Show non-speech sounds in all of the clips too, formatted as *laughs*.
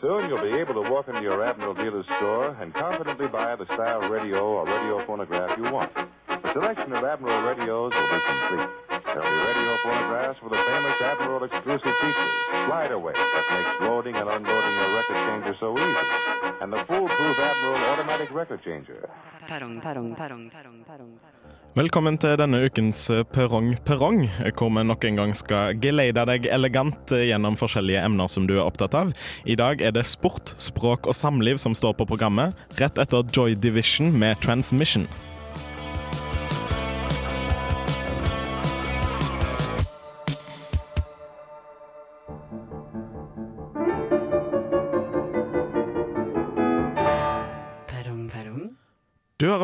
Soon you'll be able to walk into your Admiral dealer's store and confidently buy the style radio or radio phonograph you want. The selection of Admiral radios will be complete. There'll be radio phonographs with the famous Admiral exclusive features, slide away that makes loading and unloading your record changer so easy, and the foolproof Admiral automatic record changer. Velkommen til denne ukens eh, Perrong Perrong, hvor vi nok en gang skal geleide deg elegant eh, gjennom forskjellige emner som du er opptatt av. I dag er det sport, språk og samliv som står på programmet, rett etter Joy Division med Transmission.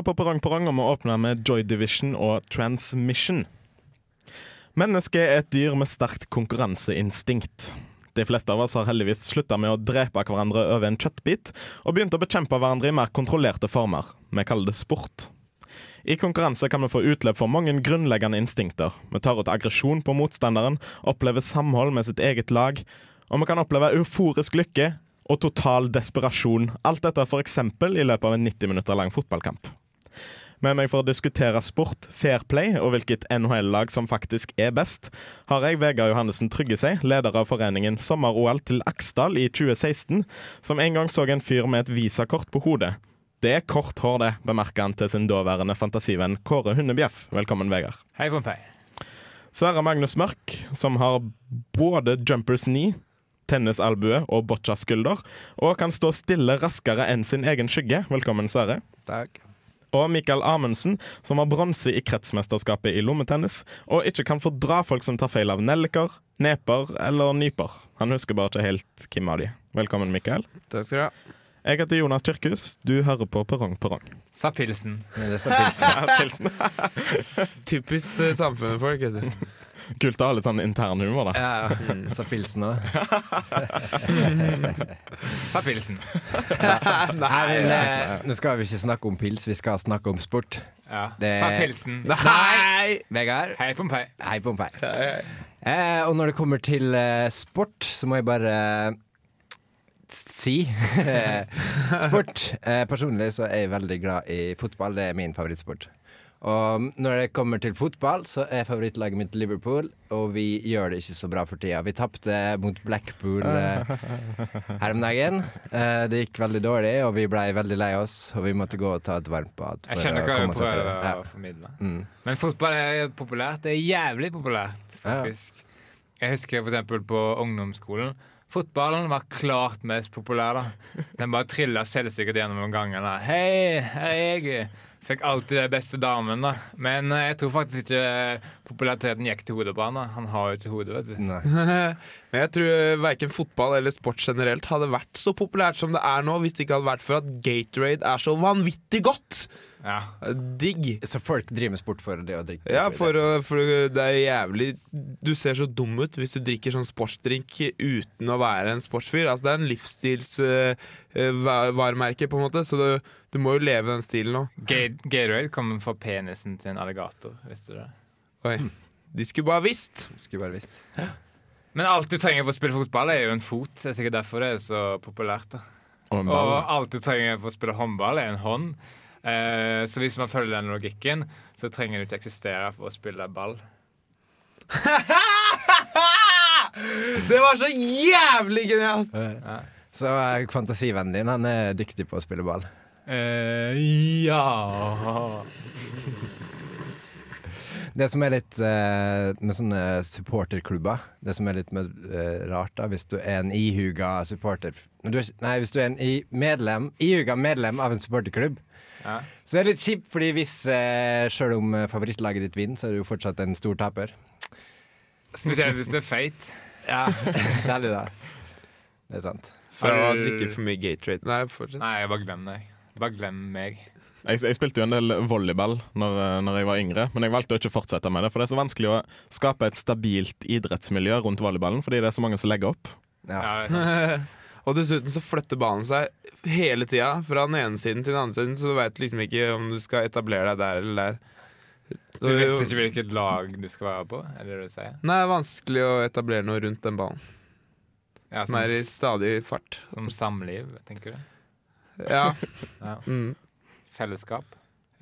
Hører på Perrong Perrong, og vi åpner med Joy Division og Transmission. Mennesket er et dyr med sterkt konkurranseinstinkt. De fleste av oss har heldigvis slutta med å drepe hverandre over en kjøttbit, og begynt å bekjempe hverandre i mer kontrollerte former. Vi kaller det sport. I konkurranse kan vi få utløp for mange grunnleggende instinkter. Vi tar ut aggresjon på motstanderen, opplever samhold med sitt eget lag, og vi kan oppleve euforisk lykke og total desperasjon. Alt dette f.eks. i løpet av en 90 minutter lang fotballkamp. Med meg for å diskutere sport, fair play og hvilket NHL-lag som faktisk er best, har jeg Vegard Johannessen Tryggesei, leder av foreningen Sommer-OL til Aksdal i 2016, som en gang så en fyr med et visakort på hodet. Det er kort hår, det, bemerker han til sin daværende fantasivenn Kåre Hundebjeff. Velkommen, Vegard. Hei, Pompei. Sverre Magnus Mørk, som har både jumpers knee tennisalbue og boccia-skulder, og kan stå stille raskere enn sin egen skygge. Velkommen, Sverre. Takk. Og Mikael Amundsen, som har bronse i kretsmesterskapet i lommetennis, og ikke kan fordra folk som tar feil av nelliker, neper eller nyper. Han husker bare ikke helt hvem av de. Velkommen, Mikael. Takk skal du ha. Jeg heter Jonas Kirkhus. Du hører på Perrong Perrong. Sa pilsen. Det sa pilsen. *laughs* Ja, pilsen. *laughs* Typisk samfunnet folk, vet du. Kult å ha litt sånn intern humor, da. Ja, sa Så pilsen òg. Sa pilsen. *laughs* Nei Nå skal vi ikke snakke om pils, vi skal snakke om sport. Ja. Det- Sa pilsen. Nei! Vegard. Hei, Pompei. Hei, Pompeii. Eh, og når det kommer til eh, sport, så må jeg bare eh, si *laughs* Sport. Eh, personlig så er jeg veldig glad i fotball. Det er min favorittsport. Og når det kommer til fotball, så er favorittlaget mitt Liverpool, og vi gjør det ikke så bra for tida. Vi tapte mot Blackpool eh, her om dagen. Eh, det gikk veldig dårlig, og vi blei veldig lei oss, og vi måtte gå og ta et varmt bad. Jeg skjønner å hva du prøver å Ja. formidle. Mm. Men fotball er populært. Det er jævlig populært, faktisk. Jeg husker eksempel på ungdomsskolen. Fotballen var klart mest populær. da Den bare trilla selvsikkert gjennom ganger. Hei, her er jeg. Fikk alltid de beste damen, da. Men eh, jeg tror faktisk ikke eh, populariteten gikk til hodet på han. da Han har jo ikke hode, vet du. Nei. *laughs* Men jeg tror verken fotball eller sport generelt hadde vært så populært som det er nå, hvis det ikke hadde vært for at Gatorade er så vanvittig godt. Ja. Digg. Så folk driver med sport for det å drikke? Ja, for, å- for det er jævlig Du ser så dum ut hvis du drikker sånn sportsdrink uten å være en sportsfyr. Altså Det er en livsstilsvaremerke, på en måte, så du, du må jo leve den stilen nå. Ga- Gatorade kommer fra penisen til en alligator. Visste du det? Oi. De skulle bare visst. Skulle bare visst. Men alt du trenger for å spille fotball, er jo en fot. Det er sikkert derfor det er så populært. da Og Og alt du trenger for å spille håndball, er en hånd. Eh, så hvis man følger den logikken, så trenger du ikke eksistere for å spille ball. *laughs* Det var så jævlig genialt! Så eh, fantasivennen din han er dyktig på å spille ball. Eh, ja *laughs* Det som er litt eh, med sånne supporterklubber Det som er litt med, eh, rart, da hvis du er en ihuga supporter du er, Nei, hvis du er en i medlem, ihuga medlem av en supporterklubb, Ja. så er litt kjipt, fordi hvis eh, selv om eh, favorittlaget ditt vinner, så er du jo fortsatt en stor taper. Spesielt hvis du er feit. Ja, *laughs* Særlig da. Det er sant. For å drikke for mye Gatorade. Nei, fortsett. Nei, bare glem deg. Bare glem meg. Jeg, jeg spilte jo en del volleyball når, når jeg var yngre, men jeg valgte å ikke fortsette med det. For det er så vanskelig å skape et stabilt idrettsmiljø rundt volleyballen, fordi det er så mange som legger opp. Ja. *laughs* Og dessuten så flytter ballen seg hele tida, fra den ene siden til den andre siden, så du veit liksom ikke om du skal etablere deg der eller der. Du vet ikke hvilket lag du skal være på? Er det det du sier? Nei, det er vanskelig å etablere noe rundt den ballen. Ja, som som, er i stadig fart. som samliv, tenker du? Ja. *laughs* Ja. Mm. Fellesskap.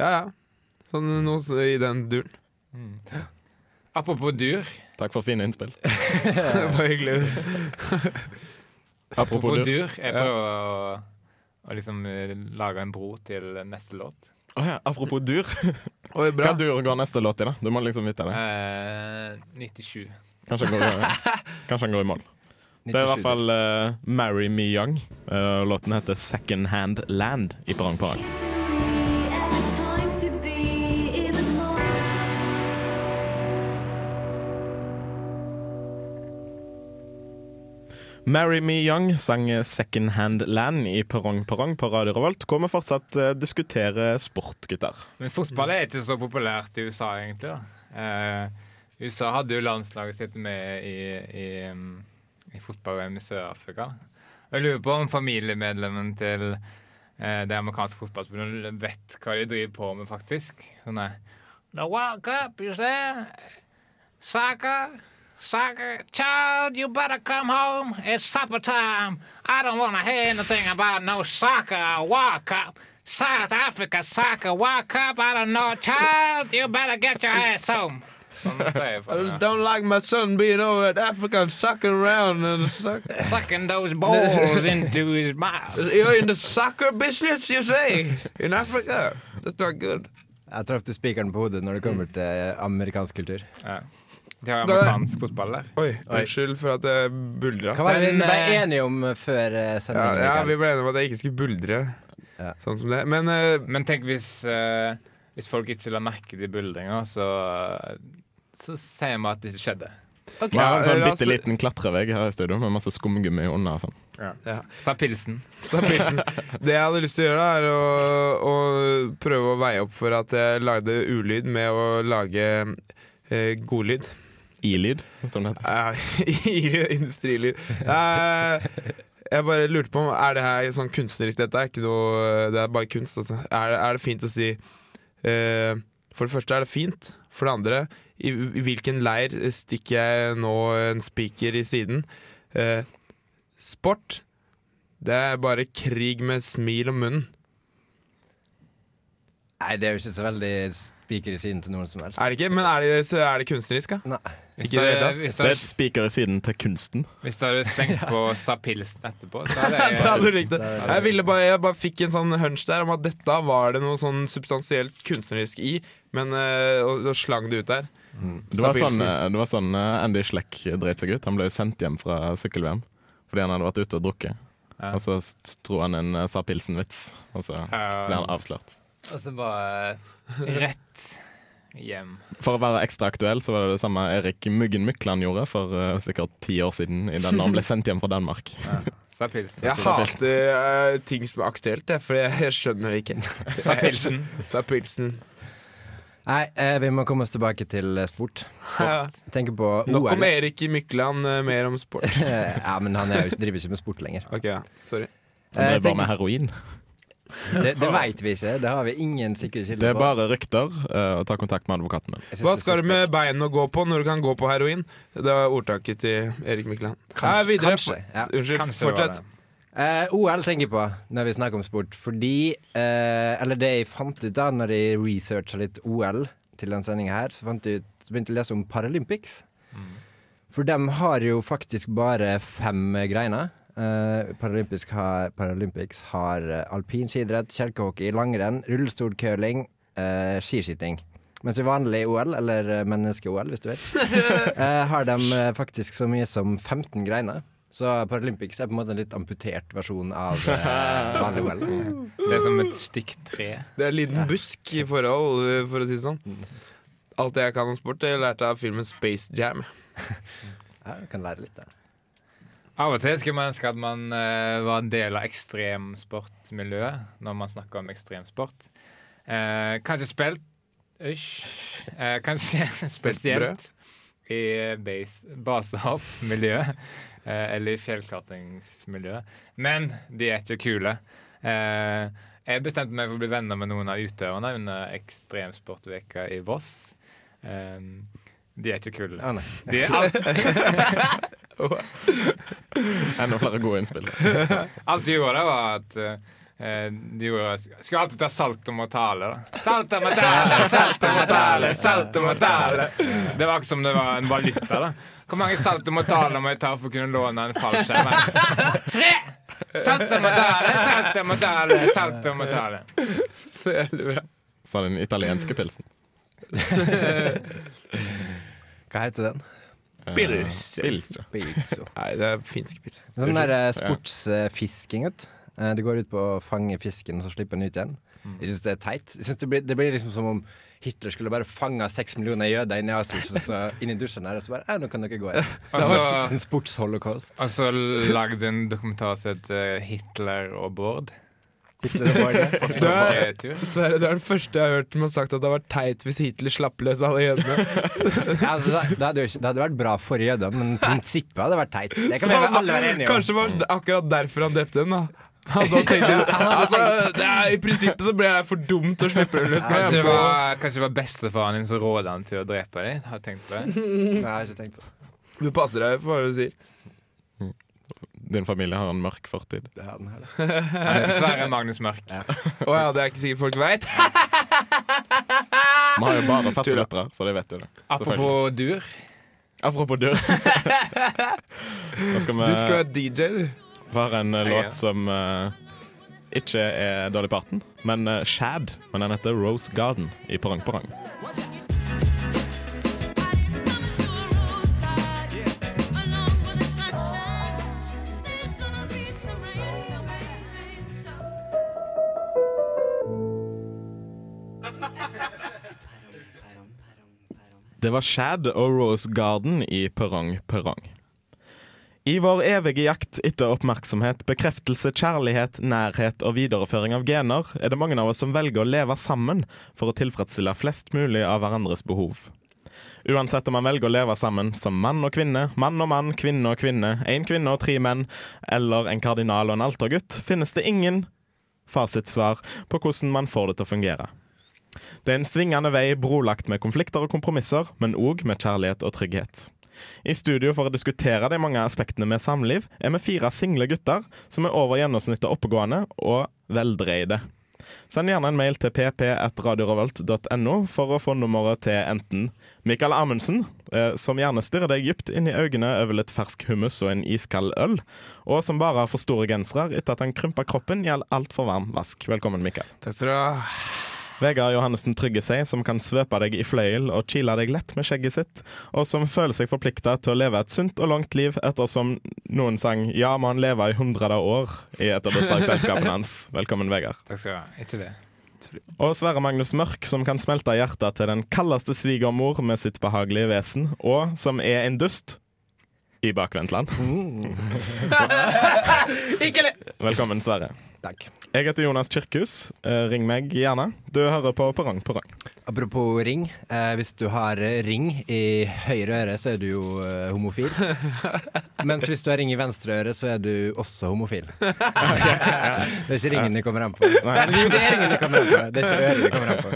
ja, ja. Sånn noe i den duren. Mm. Apropos dyr. Takk for fine innspill. *laughs* det var hyggelig. *laughs* Apropos Apropos dyr. Jeg prøver å, å liksom eh, lage en bro til neste låt. Å ja, apropos dyr. *laughs* Oi. Hva dyr går neste låt i, da? Du må liksom vite det. Eh, 97. Kanskje han går, *laughs* kanskje han går i mål. Det er i hvert fall uh, 'Marry Me Young'. Uh, låten heter 'Second Hand Land' i Parang Perrong. Marry Me Young sang 'Second Hand Land' i Perrong Perrong på Radio Revolt, hvor vi fortsatt eh, diskuterer sport, gutter. Men fotball er ikke så populært i USA, egentlig. da. Eh, USA hadde jo landslaget sitt med i, i, um, i fotball-VM i Sør-Afrika. Jeg lurer på om familiemedlemmen til eh, det amerikanske fotballspillet vet hva de driver på med, faktisk. Sånn er The World Cup, you say? Soccer? Soccer? Child, you better come home. It's supper time. I don't want to hear anything about no soccer or World Cup. South Africa Soccer World Cup, I don't know. Child, you better get your ass home. I don't like my son being over at Africa and sucking around and suck. Sucking those balls *laughs* into his mouth. You're in the soccer business, you say? In Africa? That's not good. Jeg traff spikeren på hodet når det kommer til amerikansk kultur. Ja. De har amerikansk fotball der. Oi, unnskyld for at jeg buldra. Hva var det vi ble eh, enige om før sendingen? Ja, ja, vi ble enige om at jeg ikke skulle buldre. Ja. Sånn som det. Men uh, Men tenk hvis, uh, hvis folk ikke la merke til buldringa, så, så sier vi at det ikke skjedde. Vi har en sånn bitte liten klatrevegg her i studio med masse skumgummi under. Sånn. ja. Sa pilsen. Sa pilsen. Det jeg hadde lyst til å gjøre, da, er å, å prøve å veie opp for at jeg lagde ulyd med å lage eh, godlyd. I-lyd, som det heter. Ja, *laughs* industrilyd. Eh, jeg bare lurte på om Er det her sånn kunstnerisk Dette er ikke noe Det er bare kunst, altså. Er, det- er det fint å si uh, For det første er det fint. For det andre, i, i hvilken leir stikker jeg nå en spiker i siden? Uh, sport, det er bare krig med smil om munnen. Nei, det er jo ikke så veldig spiker i siden til noen som helst. Er det ikke? Men er det, så er det kunstnerisk, da? Nei. Hvis Ikke det, det hele tatt. hvis du Det er et spiker i siden til kunsten. hvis du hadde stengt på sa pilsen etterpå, så hadde *laughs* Så hadde du jeg det. Jeg, ville bare, jeg bare fikk en sånn hunch der om at dette var det noe sånn substansielt kunstnerisk i, men øh, og, og slang det ut der. Det var sånn, eh, det var sånn eh, Andy Schleck dreit seg ut. Han ble jo sendt hjem fra sykkel-VM fordi han hadde vært ute og drukket. Ja. Og så s- dro han en eh, sa pilsen-vits, og så ble han avslørt. Og så bare rett hjem. For å være ekstra aktuell så var det det samme Erik Muggen Mykland gjorde for uh, sikkert ti år siden, i den når han ble sendt hjem fra Danmark. Sa pilsen. Jeg hater uh, ting som er aktuelt, jeg, for jeg, jeg skjønner det ikke. Sa pilsen. Sa pilsen. Nei, eh, vi må komme oss tilbake til eh, sport. Ja. Jeg tenker på Nok om OL. Erik Mykland, øh, mer om sport. *laughs* ja, men han er jo, driver ikke med sport lenger. Ok, ja. Sorry. Han Eh, bare med heroin. Det, det veit vi ikke. Det har vi ingen sikre kilder Det er bare rykter. Uh, ta kontakt med advokaten min. Hva skal du med bein å gå på når du kan gå på heroin? Det var ordtaket til Erik Mykland. Kanskje- kanskje, ja. Unnskyld, Kanskje fortsett. det. Eh, OL tenker jeg på når vi snakker om sport, fordi uh, Eller det jeg fant ut da når jeg researcha litt OL til den sendinga her, så, fant jeg ut, så begynte jeg å lese om Paralympics. For de har jo faktisk bare fem greiner. Eh, Paralympics har, Paralympics har eh, alpin kjelkehockey, langrenn, rullestolcurling, uh, skiskyting. Mens i vanlig OL, eller eh, menneske-OL, hvis du vet, *laughs* uh, har de eh, faktisk så mye som 15 greiner. Så Paralympics er på en måte en litt amputert versjon av eh, *laughs* vanlig OL. Det er som et stygt tre. Det er en liten busk i forhold, for å si det sånn. Alt det jeg kan om sport, det lærte jeg av filmen Space Jam. *laughs* Ja, kan lære litt der. Av og til skulle man ønske at man uh, var en del av ekstremsportmiljøet når man snakker om ekstremsport. Uh, kanskje spilt Øsj. Uh, kanskje *laughs* spesielt i base, basehoppmiljøet. Eh, eller i fjellklatringsmiljøet. Men de er ikke kule. Eh, jeg bestemte meg for å bli venner med noen av utøverne under ekstremsportveka i Voss. Eh, de er ikke kule. Ah. De er alt *laughs* *laughs* Enda flere gode innspill. *laughs* Alt de gjorde, var at eh, de gjorde, skulle alltid ta salt og mortale. da. Salt og mortale, salt og mortale, salt og mortale. Det var ikke som det var en valuta. da. Hvor mange salt og mortale må jeg ta for å kunne låne en fallskjerm? Tre! Salt og mortale, salt og mortale, salt og mortale. Så jævlig bra. Sa den italienske pilsen. Hva heter den? Pils. Pils, ja. *laughs* Nei, det er finsk pils. Sånn der eh, sportsfisking, vet du. Eh, Det går ut på å fange fisken og så slippe den ut igjen. Jeg syns det er teit. Jeg synes det, blir, det blir liksom som om Hitler skulle bare fanga seks millioner jøder inn i Auschwitz inn i dusjen der, og så bare nå kan dere gå igjen. *laughs* Det var Altså- en sportsholocaust. Og så lagde en dokumentar som heter Hitler og Bård. *laughs* Det er, Sverre, du er den første jeg har hørt som har sagt at det hadde vært teit hvis Hitler slapp løs alle jødene. *laughs* Ja, altså, det, det, hadde jo ikke, det hadde vært bra for jødene, men prinsippet hadde vært teit. Det kan vi alle være enige om. Kanskje var akkurat derfor han drepte dem, da. Altså, tenkte, altså, det er, I prinsippet så ble jeg for dum til å slippe dem løs. Kanskje det var, kanskje det var bestefaren din som rådet han til å drepe deg? Har du tenkt på det? Nei, jeg har ikke tenkt på det. Du passer deg for hva du sier. Din familie har en mørk fortid. Det er den her, Nei, dessverre Magnus Mørk. Å ja, det er ikke sikkert folk veit. Vi har jo bare fastlyttere, så det vet du. det Apropos dur. Apropos dur. *laughs* Nå skal vi Du skal være DJ, du. høre en eh, Ja. låt som uh, ikke er Dolly Parton, men uh, Shad. Men den heter Rose Garden i Parang Perrong. Det var Shad og Rose Garden i Perrong Perrong. I vår evige jakt etter oppmerksomhet, bekreftelse, kjærlighet, nærhet og videreføring av gener, er det mange av oss som velger å leve sammen for å tilfredsstille flest mulig av hverandres behov. Uansett om man velger å leve sammen som mann og kvinne, mann og mann, kvinne og kvinne, én kvinne og tre menn, eller en kardinal og en altergutt, finnes det ingen fasitsvar på hvordan man får det til å fungere. Det er en svingende vei brolagt med konflikter og kompromisser, men òg med kjærlighet og trygghet. I studio for å diskutere de mange aspektene med samliv er vi fire single gutter som er over gjennomsnittet oppegående og veldreide. Send gjerne en mail til pp1radiorevolt.no for å få nummeret til enten Mikael Amundsen, eh, som gjerne stirrer deg dypt inn i øynene over litt fersk hummus og en iskald øl, og som bare har for store gensere etter at han krympa kroppen i altfor varm vask. Velkommen, Mikael. Takk skal du ha. Vegard Johannessen trygger seg, som kan svøpe deg i fløyel og kile deg lett med skjegget sitt, og som føler seg forplikta til å leve et sunt og langt liv ettersom noen sang 'Ja, må han leve i hundrede år' i et av bursdagsselskapene hans. Velkommen, Vegard. Takk skal du ha. Ikke det. Og Sverre Magnus Mørk, som kan smelte hjertet til den kaldeste svigermor med sitt behagelige vesen, og som er en dust i bakvendtland. *laughs* *laughs* Velkommen, Sverre. Takk. Jeg heter Jonas Kirkhus. Eh, ring meg gjerne. Du hører på Perrong Perrong. Apropos ring. Eh, hvis du har ring i høyre øre, så er du jo eh, homofil. *laughs* Mens hvis du har ring i venstre øre, så er du også homofil. Det er ikke ringen det kommer an på. Eller, det er ringen det kommer an på. Det er ikke øret det kommer an på.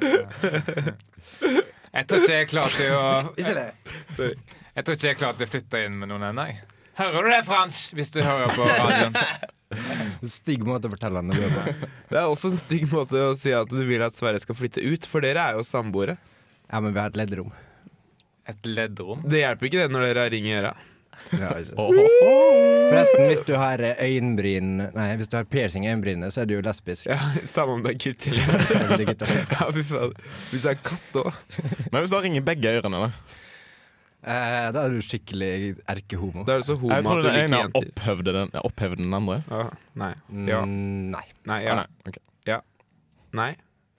Jeg tror ikke jeg er klar til å jeg. Jeg tror ikke jeg er klar til å flytte inn med noen ennå. Hører du det, Frans? Hvis du hører på radioen. *laughs* *laughs* Stygg måte å fortelle henne det på. *laughs* Det er også en stygg måte å si at du vil at Sverre skal flytte ut, for dere er jo samboere. Ja, men vi har et leddrom. Et leddrom. Det hjelper ikke det når dere har ring i øra. Forresten, hvis du har eh, øyenbryn Nei, hvis du har piercing i øyenbrynene, så er du jo lesbisk. Ja, *laughs* Samme om det er gutt eller jente. Ja, fy faen. Hvis jeg er katt òg. Men hvis du har ring i begge ørene, da? Eh, da er du skikkelig erkehomo. Er det så homo Jeg at tror du den ene opphevde den, opphevde den andre. Ja, nei. Ja. Mm, nei. Nei. Ja. Ah, nei, ok. Nei.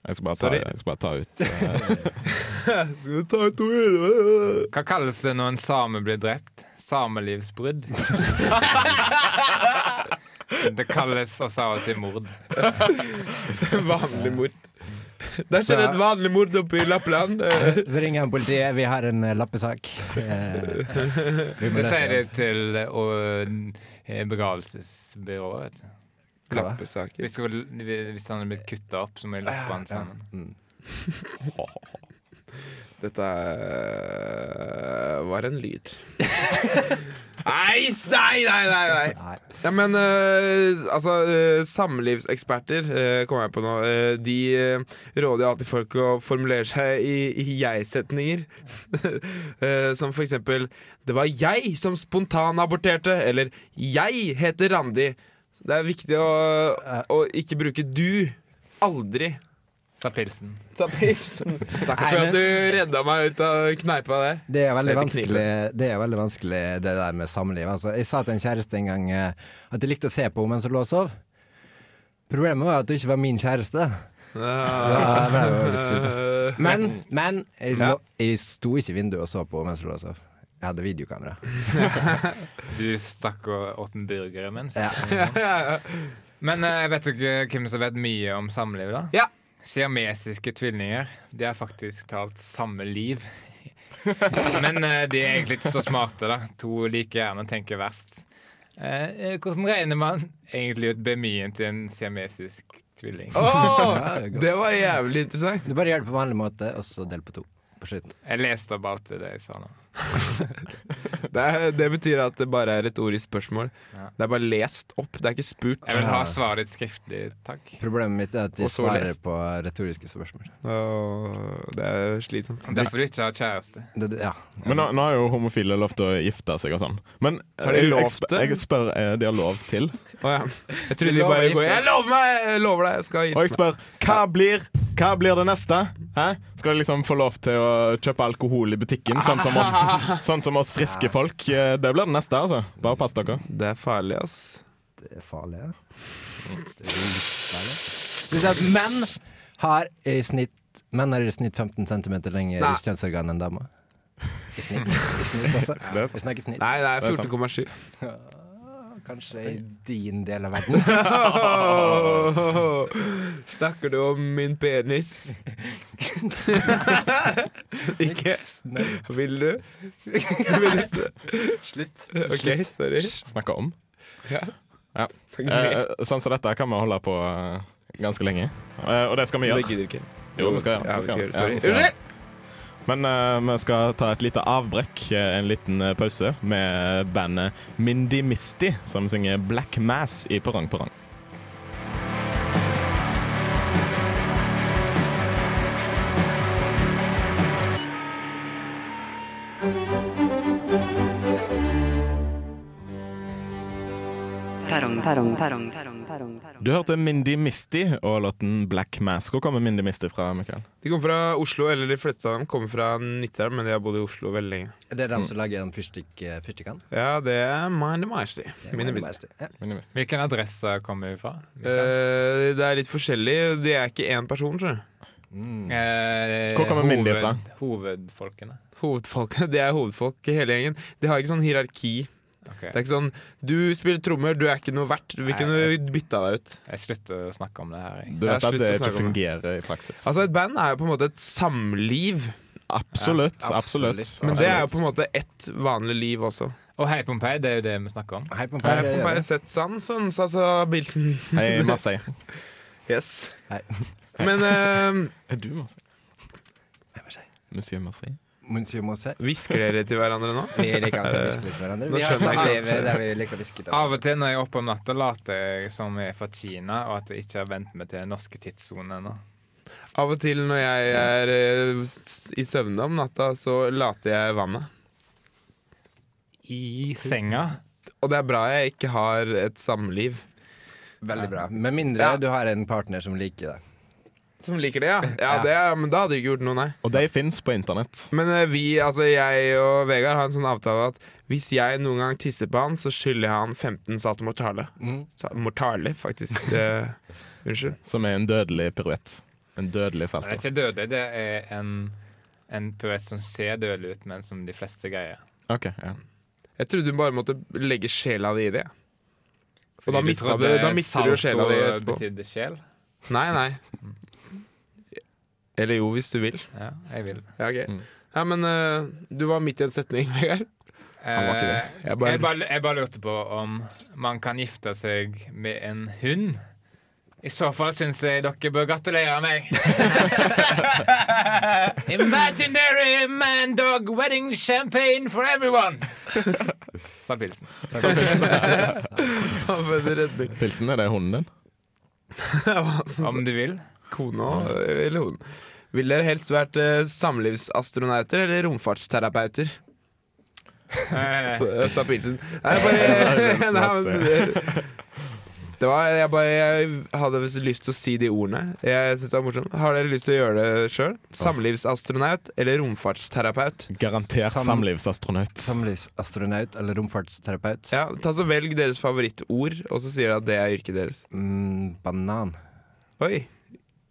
Jeg skal bare ta, jeg skal bare ta ut eh, *laughs* Skal ta ut? Hva kalles det når en same blir drept? Samelivsbrudd. *laughs* Det kalles også av og til mord. Vanlig mord. *laughs* Der ikke et vanlig mord oppe i Lappland. Eh, *laughs* Så ringer han politiet. Vi har en eh, lappesak. *laughs* Eh, vi må Det sier de til eh, og, eh, begravelsesbyrået. Lappesaker. Hvis, hvis han er blitt kutta opp, så må jeg lappe han sammen. Dette eh, var en lyd. *laughs* Nei, nei, nei, nei, nei. Ja, men uh, altså uh, Samlivseksperter uh, kommer jeg på nå. de råder alltid folk å formulere seg i, i jeg-setninger. *laughs* Som for eksempel 'Det var jeg som spontanaborterte', eller 'Jeg heter Randi'. Det er viktig å, å ikke bruke 'du'. Aldri. Sa pilsen. Ta pilsen. *laughs* Takk for at du redda meg ut av kneipa der. Det er veldig vanskelig, det er veldig vanskelig det der med samliv. Altså, jeg sa til en kjæreste en gang eh, at jeg likte å se på henne mens hun lå og sov. Problemet var at det ikke var min kjæreste. Ble litt. *laughs* Men, men jeg, lå, jeg sto ikke i vinduet og så på henne mens hun lå og sov. Jeg hadde videokamera. *laughs* Du stakk og åt en burger imens. Ja. Men jeg vet ikke hvem som vet mye om samliv, da? Ja. Siamesiske tvillinger. De har faktisk talt samme liv. *laughs* Men eh, de er egentlig ikke så smarte, da. To like gjerne tenker verst. Eh, eh, hvordan regner man egentlig ut BMI-en til en siamesisk tvilling? Oh, det var jævlig interessant. Du bare gjør det på vanlig måte, og så del på to på slutten. Jeg leste alt det jeg sa nå. *laughs* Det, er, det betyr at det bare er et retorisk spørsmål. Ja. Det er bare lest opp, det er ikke spurt. Jeg vil ha svaret skriftlig, takk. Problemet mitt er at de svarer lest. på retoriske spørsmål. Og det er slitsomt. Derfor du ikke har kjæreste. Det, det- ja. Men nå, nå har jo homofile lov til å gifte seg og sånn. Men Har de jeg- lov jeg, til? jeg spør er de har lov til. Å ja. Jeg trodde de bare går Jeg lover meg! Jeg lover deg, jeg skal Og jeg spør hva blir, hva blir det neste? Hæ? Skal de liksom få lov til å kjøpe alkohol i butikken, sånn som oss, *laughs* sånn som oss friske folk? Eh, Det blir det neste, altså. Bare pass dere. Det er farlig, ass. Det er farlig, ja. Det er farlig. Menn har i snitt Menn har i snitt 15 cm lengre i kjønnsorgan enn damer. I snitt, *laughs* I snitt altså. Vi snakker snitt. Nei, det er 14,7. *laughs* Kanskje i din del av verden. *laughs* Snakker du om min penis? *laughs* Ikke? Vil du? Slutt. OK, sorry. Snakke om. Ja. Ja. Så. Eh, sånn som dette kan vi holde på eh, ganske lenge. Eh, og det skal vi gjøre. Jo, vi skal gjøre det. Ja, Men uh, vi skal ta et lite avbrekk, eh, en liten eh, pause, med bandet Mindy Misty, som synger Black Mass i. Perrong, perrong, perrong, perrong, perrong, perrong. Du hørte Mindy Misty og låten Black Mask'. Hvor kommer Mindy Misty fra, Mikael? De kommer fra Oslo, eller de fleste av dem kommer fra Nittedal, men de har bodd i Oslo veldig lenge. Det er dem som lager den fyrstikk, eh, fyrstikkene? Ja, det er Mindy merkelig. Ja. Mindy Misty. Hvilken adresse kommer vi fra? Uh, det er litt forskjellig. Det er ikke én person, tror jeg. Mm. Eh, Hvor kommer Mindy fra? Hovedfolkene. Hovedfolkene, Det er hovedfolk i hele gjengen. De har ikke sånn hierarki. Ok. Det er ikke sånn Du spiller trommer, du er ikke noe verdt. Vi kunne bytta deg ut. Jeg slutter å snakke om det her. Jeg. Du vet at det ikke fungerer i praksis. Altså Et band er jo på en måte et samliv, absolutt. Ja, absolutt. absolutt. men det er jo på en måte ett vanlig liv også. Og Hei Pompeii, det er jo det vi snakker om. Hei Pompeii, hei, det. sett sånn, sånn, sa så Bilsen. Hei, *laughs* Marseille. Yes. Hei. Men uh, Er du Marseille? Monsieur Marseille? Monsieur Mosse. hvisker dere til hverandre nå? Vi liker alltid å hviske litt til hverandre. Vi har der vi liker å hviske til Av og til når jeg er oppe om natta, later jeg som jeg er fra Kina, og at jeg ikke har vent meg til den norske tidssonen ennå. Av og til når jeg er eh, i søvne om natta, så later jeg vannet. I senga. Og det er bra jeg ikke har et samliv. Veldig bra. Med mindre Ja. du har en partner som liker det. Som liker det, ja. ja det, men da hadde vi ikke gjort noe, nei. Og de fins på internett. Men eh, vi, altså jeg og Vegard har en sånn avtale at hvis jeg noen gang tisser på han, så skylder jeg han 15 salte mortale. Mm. Sa- Mortale, faktisk. Det, *laughs* unnskyld. Som er en dødelig piruett. En dødelig Det er salto. ikke dødelig, det er en, en piruett som ser dødelig ut, men som de fleste greier. Ok, ja. Jeg trodde du bare måtte legge sjela di i det. Og da Fordi mista trodde du, da mister du jo sjela di salto etterpå. betydde sjel. Nei, nei. *laughs* Eller jo, hvis du vil. Ja, jeg vil. Ja, okay. Mm. Ja, men uh, du var midt i en setning, Vegard. Han var ikke det. Jeg Jeg bare- bare, jeg bare lurte på om man kan gifte seg med en hund. I så fall syns jeg dere bør gratulere meg. *laughs* Imaginary man dog wedding champagne for everyone. *laughs* sa pilsen. *laughs* Pilsen, er det hunden din? Om du vil. Kona eller hun. Vil dere helst vært eh, samlivsastronauter eller romfartsterapeuter? Eh, *laughs* Så- eh, Sa pilsen. Nei, bare *laughs* *laughs* Nei, men, Det var, jeg bare jeg hadde lyst til å si de ordene. Jeg synes det var morsomt Har dere lyst til å gjøre det sjøl? Samlivsastronaut eller romfartsterapeut? Garantert Sam- samlivsastronaut. Samlivsastronaut eller romfartsterapeut. Ja, ta så Velg deres favorittord, og så sier dere at det er yrket deres. Mm, banan. Oi,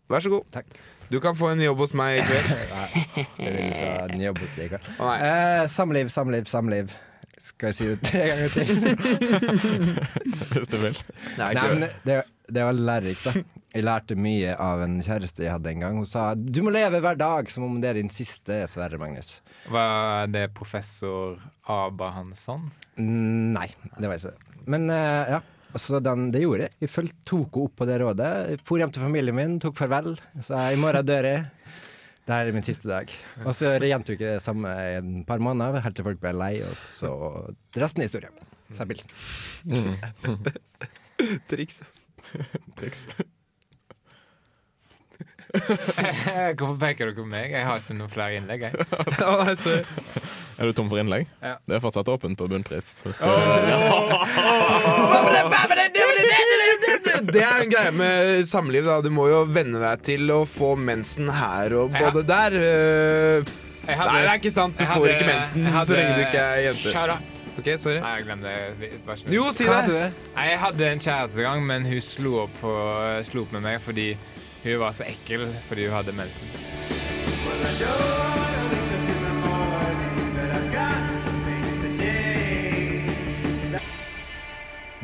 vær så god. Takk. Du kan få en jobb hos meg i kveld. *laughs* Vil jeg en jobb hos deg. Oh, nei. Eh, samliv, samliv, samliv. Skal jeg si det tre ganger til? *laughs* Hvis du vil. Nei, Nei, men det, det var lærerikt, da. Jeg lærte mye av en kjæreste jeg hadde en gang. Hun sa 'du må leve hver dag som om det er din siste', Sverre Magnus. var det professor Abahansson? Nei, det var ikke det. Men eh, ja. Så den, det gjorde jeg. Jeg tok henne opp på det rådet. Jeg For hjem til familien min, tok farvel. Sa i morgen dør jeg. Det er min siste dag. Og så gjentok jeg det samme i et par måneder, helt til folk ble lei, og så resten er historie. Sa Bilsen. *laughs* triks. Triks. *laughs* Hvorfor peker dere på meg? Jeg har ikke noen flere innlegg. Jeg. Å, nei, sorry. Er du tom for innlegg? Ja. Det er fortsatt åpent på bunnpris. Hvis du, *laughs* Det er en greie med samliv. da Du må jo venne deg til å få mensen her og Ja. både der. eh. Jeg Nei, det er ikke sant. Du får hadde- ikke mensen hadde- så lenge du ikke er jente. Shut up. Ok, sorry Nei, jeg glemte det. Jo, si det. Nei, Jeg hadde en kjæreste gang, men hun slo opp, på, slo opp med meg fordi hun var så ekkel fordi hun hadde mensen.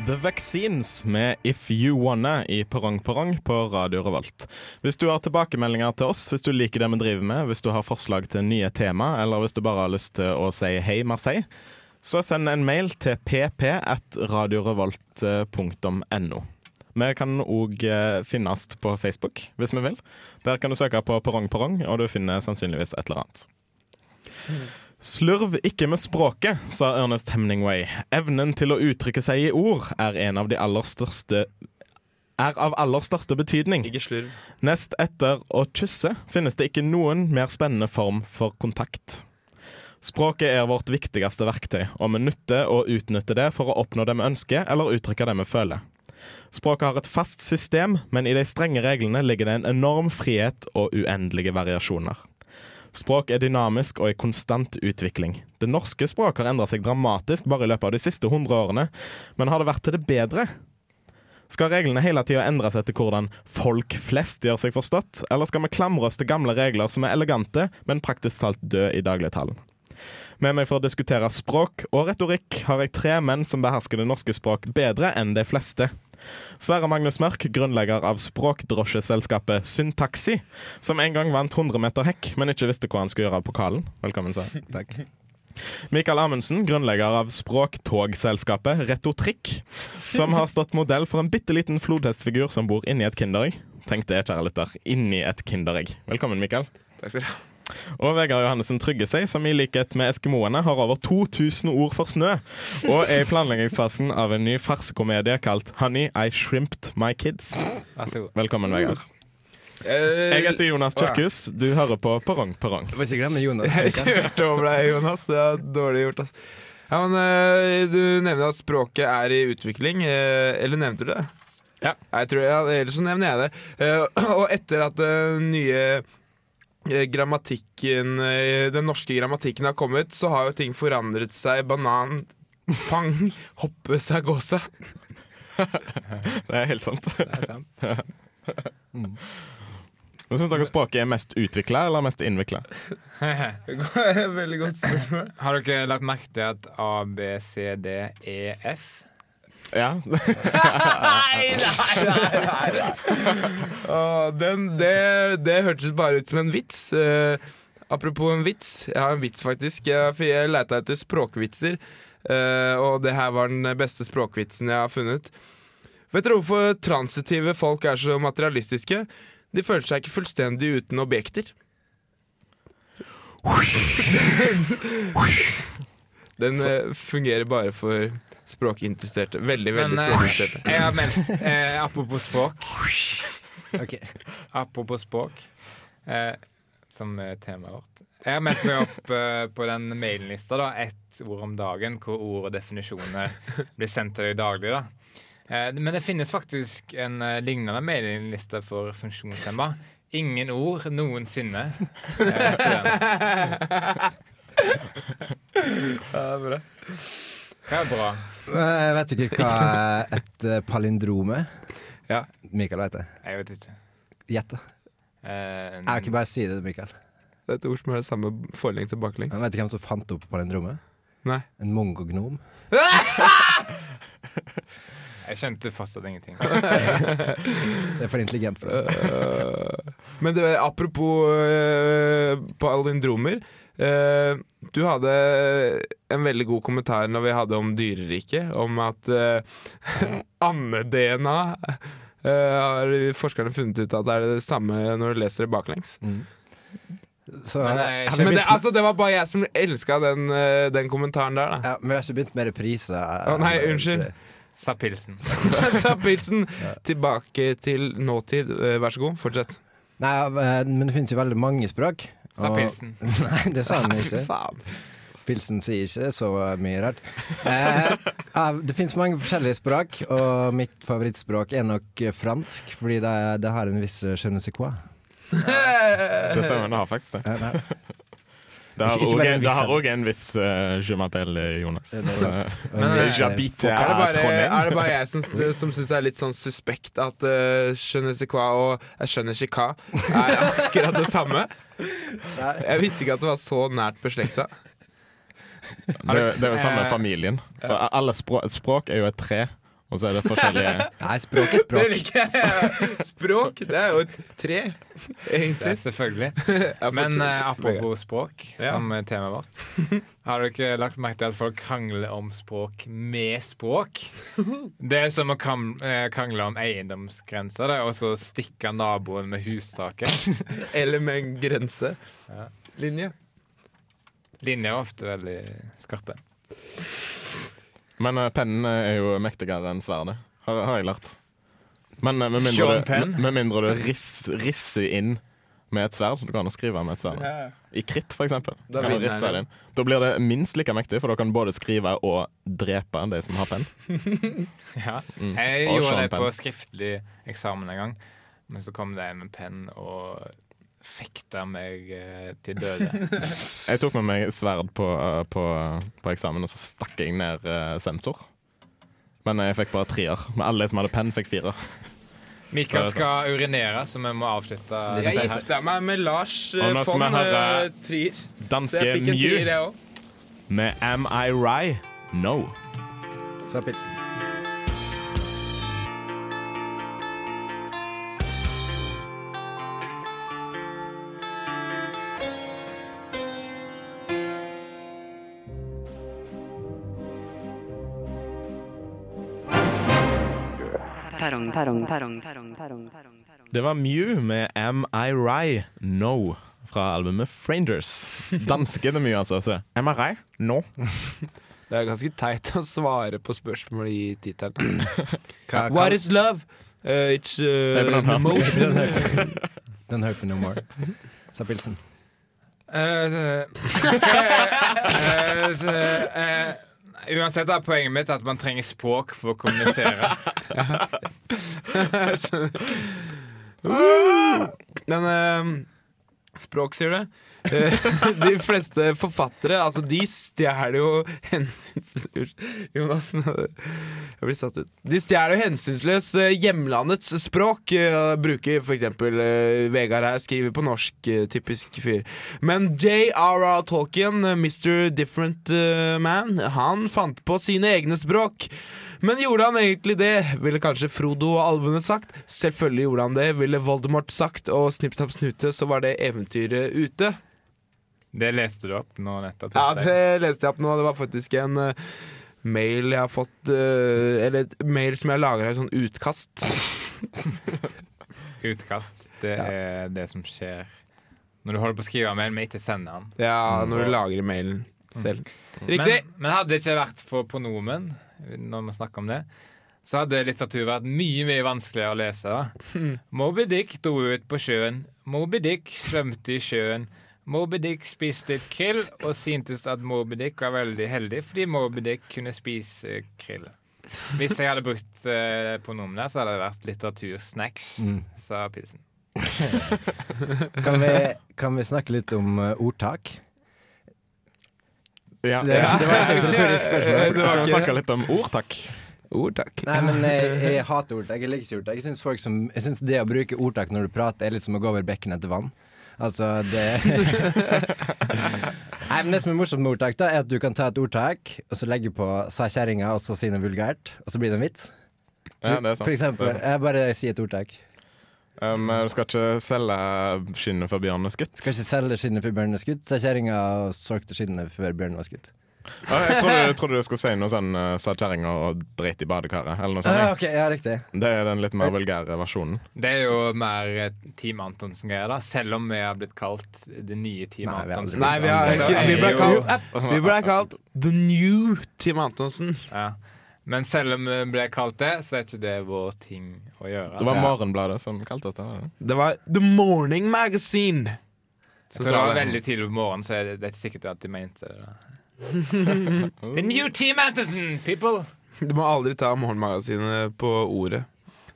The Vaccines med If You Wanna i Perrong Perrong på Radio Revolt. Hvis du har tilbakemeldinger til oss, hvis du liker det vi driver med, hvis du har forslag til nye tema, eller hvis du bare har lyst til å si hei Marseille, så send en mail til pp.radiorevolt.no. Vi kan òg finnes på Facebook, hvis vi vil. Der kan du søke på Perrong Perrong, og du finner sannsynligvis et eller annet. Slurv ikke med språket, sa Ernest Hemningway. Evnen til å uttrykke seg i ord er en av de aller største er av aller største betydning. Ikke slurv. Nest etter å kysse finnes det ikke noen mer spennende form for kontakt. Språket er vårt viktigste verktøy, og vi nytter å utnytte det for å oppnå det vi ønsker, eller uttrykke det vi føler. Språket har et fast system, men i de strenge reglene ligger det en enorm frihet og uendelige variasjoner. Språk er dynamisk og i konstant utvikling. Det norske språket har endra seg dramatisk bare i løpet av de siste 100 årene, men har det vært til det bedre? Skal reglene hele tida endre seg til hvordan folk flest gjør seg forstått, eller skal vi klamre oss til gamle regler som er elegante, men praktisk talt døde i dagligtalen? Med meg for å diskutere språk og retorikk har jeg tre menn som behersker det norske språk bedre enn de fleste. Sverre Magnus Mørk, grunnlegger av språkdrosjeselskapet Syntaxi, som en gang vant 100 meter hekk, men ikke visste hva han skulle gjøre av pokalen. Velkommen, Sverre. *laughs* Takk. Mikael Amundsen, grunnlegger av språktogselskapet Retotrikk, som har stått modell for en bitte liten flodhestfigur som bor inni et kinderegg. Tenk det, kjære lytter. Inni et kinderegg. Velkommen, Mikael. Takk skal du ha. Og Vegard Johannessen Tryggesøy, som i likhet med eskimoene har over 2000 ord for snø, og er i planleggingsfasen av en ny farsekomedie kalt Honey, I Shrimped My Kids. Velkommen, Vegard. Eh, Jeg heter Jonas Kyrkhus. Du hører på Perrong Perrong. Ikke glemme Jonas. Jeg kjørte over deg, Jonas. Det er dårlig gjort. ass. Ja, men eh, Du nevner at språket er i utvikling. eh, eller nevnte du det? Ja. Jeg tror, ja ellers så nevner jeg det. Eh, og etter at nye grammatikken eh, Den norske grammatikken har kommet, så har jo ting forandret seg. Banan, pang, *laughs* hoppe seg, gå seg. *laughs* Det er helt sant. Det er sant. *laughs* Men Syns dere språket er mest utvikla eller mest innvikla? Veldig godt spørsmål. Har dere lagt merke til at A, B, C, D, E, F? Ja. *laughs* nei, den, det, det hørtes bare ut som en vits. Uh, apropos en vits. Jeg har en vits, faktisk. Jeg, jeg leita etter språkvitser, uh, og det her var den beste språkvitsen jeg har funnet. Vet dere hvorfor transitive folk er så materialistiske? De føler seg ikke fullstendig uten objekter. *laughs* Den den fungerer bare for språkinteresserte. Veldig, veldig Men eh, språkinteresserte. jeg har meldt eh, Apropos språk. okay. Apropos språk, eh, som er temaet vårt. Jeg har meldt meg opp uh, på den mailinlista, da, ett ord om dagen, hvor ord og definisjoner blir sendt til deg daglig. da. Eh, men det finnes faktisk en eh, lignende mailingliste for funksjonshemma. Ingen ord noensinne. det er den. Ja, bra. Er. Eh, vet ikke hva et eh, palindrom er? Ja. Mikael vet det. Jeg vet ikke. Gjett, da. Uh, Jeg vil ikke bare si det, Mikael. Det er et ord som har samme forlengs og baklengs. Jeg Vet du hvem som fant opp palindromet? Nei. En mongognom. *laughs* jeg skjønte fortsatt ingenting. *laughs* Det er for intelligent for det. Øh, Men det, apropos uh, palindromer. Eh, du hadde en veldig god kommentar når vi hadde om dyreriket, om at *laughs* uh, ande-DNA eh, har forskerne funnet ut at det er det samme når du leser det baklengs. Så, Men skjønner- Men det, altså, det var bare jeg som elska den, eh, den kommentaren der, da. ja, men vi har ikke begynt med reprise. Å, nei, unnskyld. Sa pilsen. *laughs* Sa pilsen. Tilbake til nåtid. Eh, Vær så god, fortsett. Nei, eh, men det finnes jo veldig mange språk. Sa og- pilsen. *laughs* Nei, det sa han ikke. Pilsen sier ikke så mye rart. Eh, det finnes mange forskjellige språk, og mitt favorittspråk er nok eh, fransk, fordi det, det har en viss eh, je ne sais quoi. Det stemmer, det har faktisk det. Eh. Det har også en, en viss en. viss uh, je m'appelle Jonas. Men, Eh, eh, Er det, bare, Trondheim. er det bare jeg som, som syns det er litt sånn suspekt at uh, ne sais quoi og jeg skjønner ikke hva er akkurat det samme? Jeg visste ikke at det var så nært beslekta. det, er- det er jo samme med familien. For alle språk, språk er jo et tre, og så er det forskjellige *laughs* Nei, språk er Det språk. liker jeg. *laughs* Språk, det er jo et tre, egentlig. er selvfølgelig. *laughs* Men eh, apropos språk, Ja. som er temaet vårt. Har du ikke lagt merke til at folk krangler om språk med språk? Det er som å eh, krangle om eiendomsgrenser, og så stikke naboen med hustaket. Eller med en grense. Linje Linje. Linjer er ofte veldig skarpe. Men pennene pennen er jo mektigere enn sverdet, har, har jeg lært. Men eh, med mindre, du, med, med mindre du riss, risser inn med et sverd Du kan jo skrive med et sverd. I kritt, for eksempel. Da Kan du vinner risse det inn. Da blir det minst like mektig, for da kan du både skrive og drepe de som har penn. *laughs* Ja. Mm. Jeg Og gjorde det det på skriftlig eksamen en gang, men så kom det en med penn og fekta meg eh, til døde. *laughs* Jeg tok med meg sverd på, eh, på, på eksamen, og så stakk jeg ned eh, sensor. Men jeg fikk bare treer. Men alle som hadde penn, fikk fire. Mikael skal urinere, så vi må avslutte. Jeg er gifta meg med Lars eh, Og nå skal von vi høre Trier. Danske trier, Mew med Am I Right? No. Så pilsen. Perrong, perrong, perrong, perrong, perrong, perrong. Det var Mew med Am I Right? No. Fra albumet Frangers. Danske det mye, altså. Så. Am I right? No. *laughs* Det er ganske teit å svare på spørsmål i tittelen. *laughs* What is love? Uh, it's uh, don't an emotion. Den hurt me no more. Sa pilsen. Eh, uh, eh, uh, eh, Uansett er poenget mitt at man trenger språk for å kommunisere. *laughs* *laughs* Men uh, språk, sier du? Eh, *laughs* de fleste forfattere, altså de stjeler jo hensynsløst Jonas, jeg blir satt ut. De stjeler jo hensynsløst eh, hjemlandets språk. eh, Bruker eh, Vegard her, skriver på norsk, typisk fyr. Men J.R.R. Tolkien, Mr. Different Man, han fant på sine egne språk. Men gjorde han egentlig det, ville kanskje Frodo og alvene sagt. Selvfølgelig gjorde han det, ville Voldemort sagt, og Snipp Snapp Snute, så var det eventyret ute. Det leste du opp nå nettopp. Ja, det leste jeg opp nå. Det var faktisk en uh, mail jeg har fått uh, Eller et mail som jeg lager i sånn utkast. *laughs* Utkast. Det er det som skjer når du holder på å skrive en mail, men ikke sender den. Ja, når Mm. du lager i mailen. selv. Riktig! Men, men hadde det ikke vært for pronomen, når vi snakker om det, så hadde litteratur vært mye mye vanskeligere å lese. Mm. *laughs* Moby Dick dro ut på sjøen. Moby Dick svømte i sjøen. Moby Dick spiste krill og syntes at Moby Dick var veldig heldig fordi Moby Dick kunne spise krill. Hvis jeg hadde brukt eh, pronomen der, så hadde det vært litteratursnacks, Mm. sa Pilsen. *laughs* Kan vi, kan vi snakke litt om eh, ordtak? Ja. Det, det var et retorisk spørsmål. Skal skal vi snakke litt om ord, takk? Ord. Nei, men jeg, jeg hater ordtak. Jeg liker ikke ordtak. Jeg syns, folk som, jeg syns det å bruke ordtak når du prater, er litt som å gå over bekken etter vann. Altså, det *laughs* Nei, men Det som er morsomt med ordtak, da er at du kan ta et ordtak og så legge på 'sa kjerringa' og så si noe vulgært, og så blir det en vits. Ja, det er sant. For eksempel. Jeg bare sier et ordtak. Um, du skal ikke selge skinnet før bjørnen er skutt? Skal ikke selge skinnet før bjørnen er skutt. Sa kjerringa og solgte skinnet før bjørnen var skutt. Jeg trodde, jeg trodde du skulle si noe sånn uh, sa kjerringa og drit i badekaret, eller noe sånt. Ah, okay, ja, riktig. Det er den litt mer vulgære versjonen. Det er jo mer eh, Team Antonsen-greier, da. Selv om vi har blitt kalt det nye Team Nei, vi Antonsen. Nei, vi, har, ikke, vi er ble kalt Vi ble kalt The New Team Antonsen. Ja. Men selv om vi ble kalt det, så er ikke det vår ting å gjøre. Det var Morgenbladet som kalte oss det. det? Det var The Morning Magazine. Så det var veldig tidlig på morgenen, så er det, det er ikke sikkert at de mente det. *laughs* The new Team Antonsen, people! Du må aldri ta Morgenmagasinet på ordet.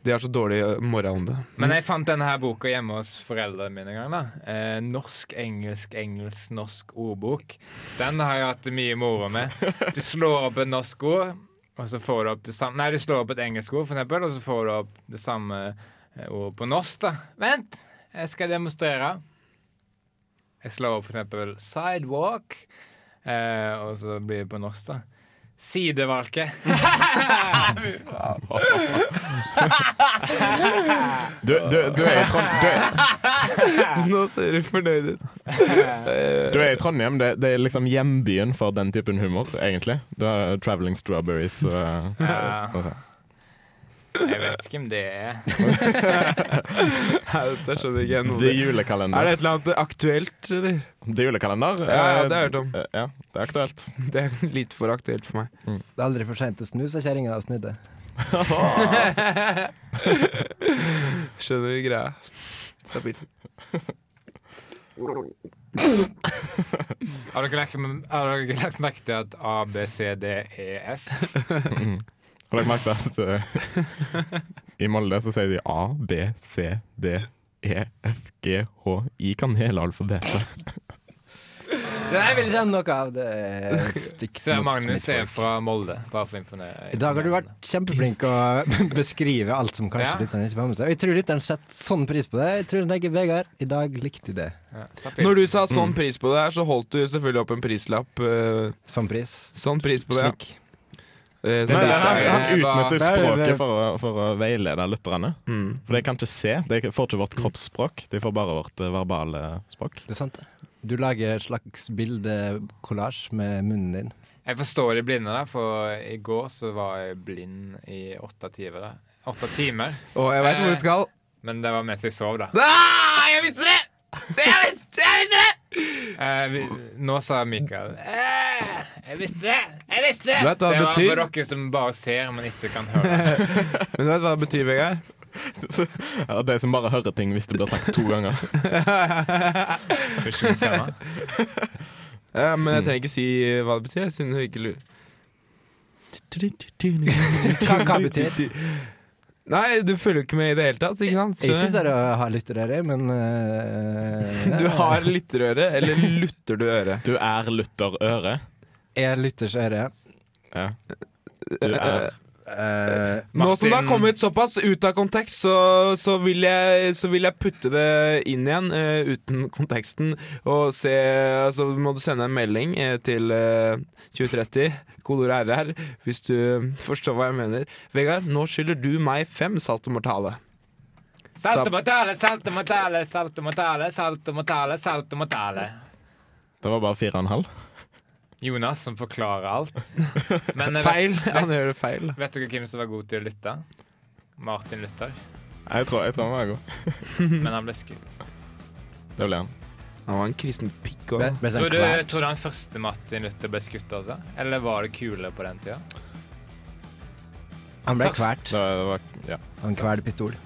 De har så dårlig eh, morgenånde. Men jeg fant denne her boka hjemme hos foreldrene mine en gang. eh, Norsk, engelsk, engelsk, norsk ordbok. Den har jeg hatt mye moro med. Du slår opp et norsk ord, og så får du opp det samme Nei, du slår opp et engelsk ord, for eksempel, og så får du opp det samme eh, ordet på norsk. da Vent, jeg skal demonstrere. Jeg slår opp for eksempel 'sidewalk', eh, og så blir det på norsk, da. Sidevalke. *laughs* Du, du, du, er i Trondheim *laughs* Nå ser du fornøyd ut. du er i Trondheim. Det, det er liksom hjembyen for den typen humor, egentlig. Du har Traveling Strawberries og, Ja. og så. Jeg vet ikke om det er Nei, dette skjønner ikke jeg noe The av. Er Julekalender. det et eller annet aktuelt, eller? The Julekalender? Ja, ja, det har jeg hørt om. eh, Ja, det er aktuelt. *laughs* Det er litt for aktuelt for meg. Det er aldri for seint å snu, sa kjerringa og snudde. *laughs* Skjønner du greia? Stabilt. Har dere lagt, har dere lagt merke til at A, B, C, D, E, F? Har dere merket at uh, i Molde så sier de A, B, C, D, E, F, G, H, I kan hele alfabetet. Jeg vil kjenne noe av det. stygt Så mot Magnus er fra Molde, bare for å informere. I dag har du vært kjempeflink å *laughs* beskrive alt som kanskje Ja. lytteren ikke får med seg. Og jeg tror lytteren setter sånn pris på det. Jeg tror den tenker Vegard, i dag likte de det. Ja. Når du sa sånn pris på det her, så holdt du selvfølgelig opp en prislapp. eh, Sånn pris. Sånn pris på det. Slik. Eh, Nei, det han, han er utnytter språket for å, for å veilede lytterne. mm. For de kan ikke se. De får ikke vårt kroppsspråk. De får bare vårt eh, verbale språk. Det er sant, det. Du lager et slags bildekollasj med munnen din. Jeg forstår de blinde, da, for i går så var jeg blind i åtte timer. Da. Åtte timer. Og jeg veit hvor du skal. Men det var mens jeg sov, da. Ah, jeg visste det! Jeg visste, jeg visste det! Eh, vi, nå sa Mikael eh, Jeg visste det! Jeg visste det! Du vet hva det det var betyr? for dere som bare ser, men ikke kan høre. *laughs* Men du vet hva det betyr, Vegard? Ja, de som bare hører ting hvis det blir sagt to ganger. *laughs* Ja, men jeg trenger ikke si hva det betyr, siden du ikke lurer. Hva betyr det? Nei, du følger jo ikke med i det hele tatt. ikke sant? Jeg sitter og har lytterøre, men uh, Du har lytterøre, eller lutter du øret? Du er lutterøre. Jeg Jeg lytters øre. Ja. Du er Eh, Nå som det har kommet såpass ut av kontekst, så, så, vil, jeg, så vil jeg putte det inn igjen uh, uten konteksten. Og se Så må du sende en melding uh, til uh, 2030, kodord RR, hvis du forstår hva jeg mener. Vegard, nå skylder du meg fem salto mortale. Salto mortale, salto mortale, salto mortale, salto mortale, salto mortale. Det var bare fire og en halv. Jonas som forklarer alt. *laughs* Men feil! Feil! Han gjør det feil. Vet, vet dere hvem som var god til å lytte? Martin Luther. Jeg tror, jeg tror han var god. *laughs* Men han ble skutt. Det ble han. Han var en kristen pikk òg. Tror du, han første Martin Luther ble skutt altså? Eller var det kule på den tida? Han ble kvalt. Ja. Han kvalte pistol.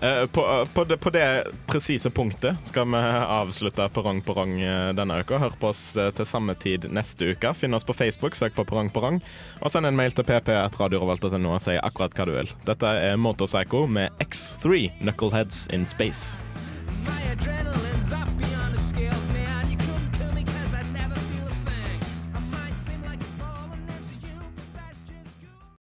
Eh, På, det, på det presise punktet skal vi avslutte Perrong Perrong eh, denne uka. Hør på oss eh, til samme tid neste uke. Finn oss på Facebook, søk på Perrong Perrong. Og send en mail til pp.radiorevolt.no og si akkurat hva du vil. Dette er Motorpsycho med X3 Knuckleheads in Space. My adrenaline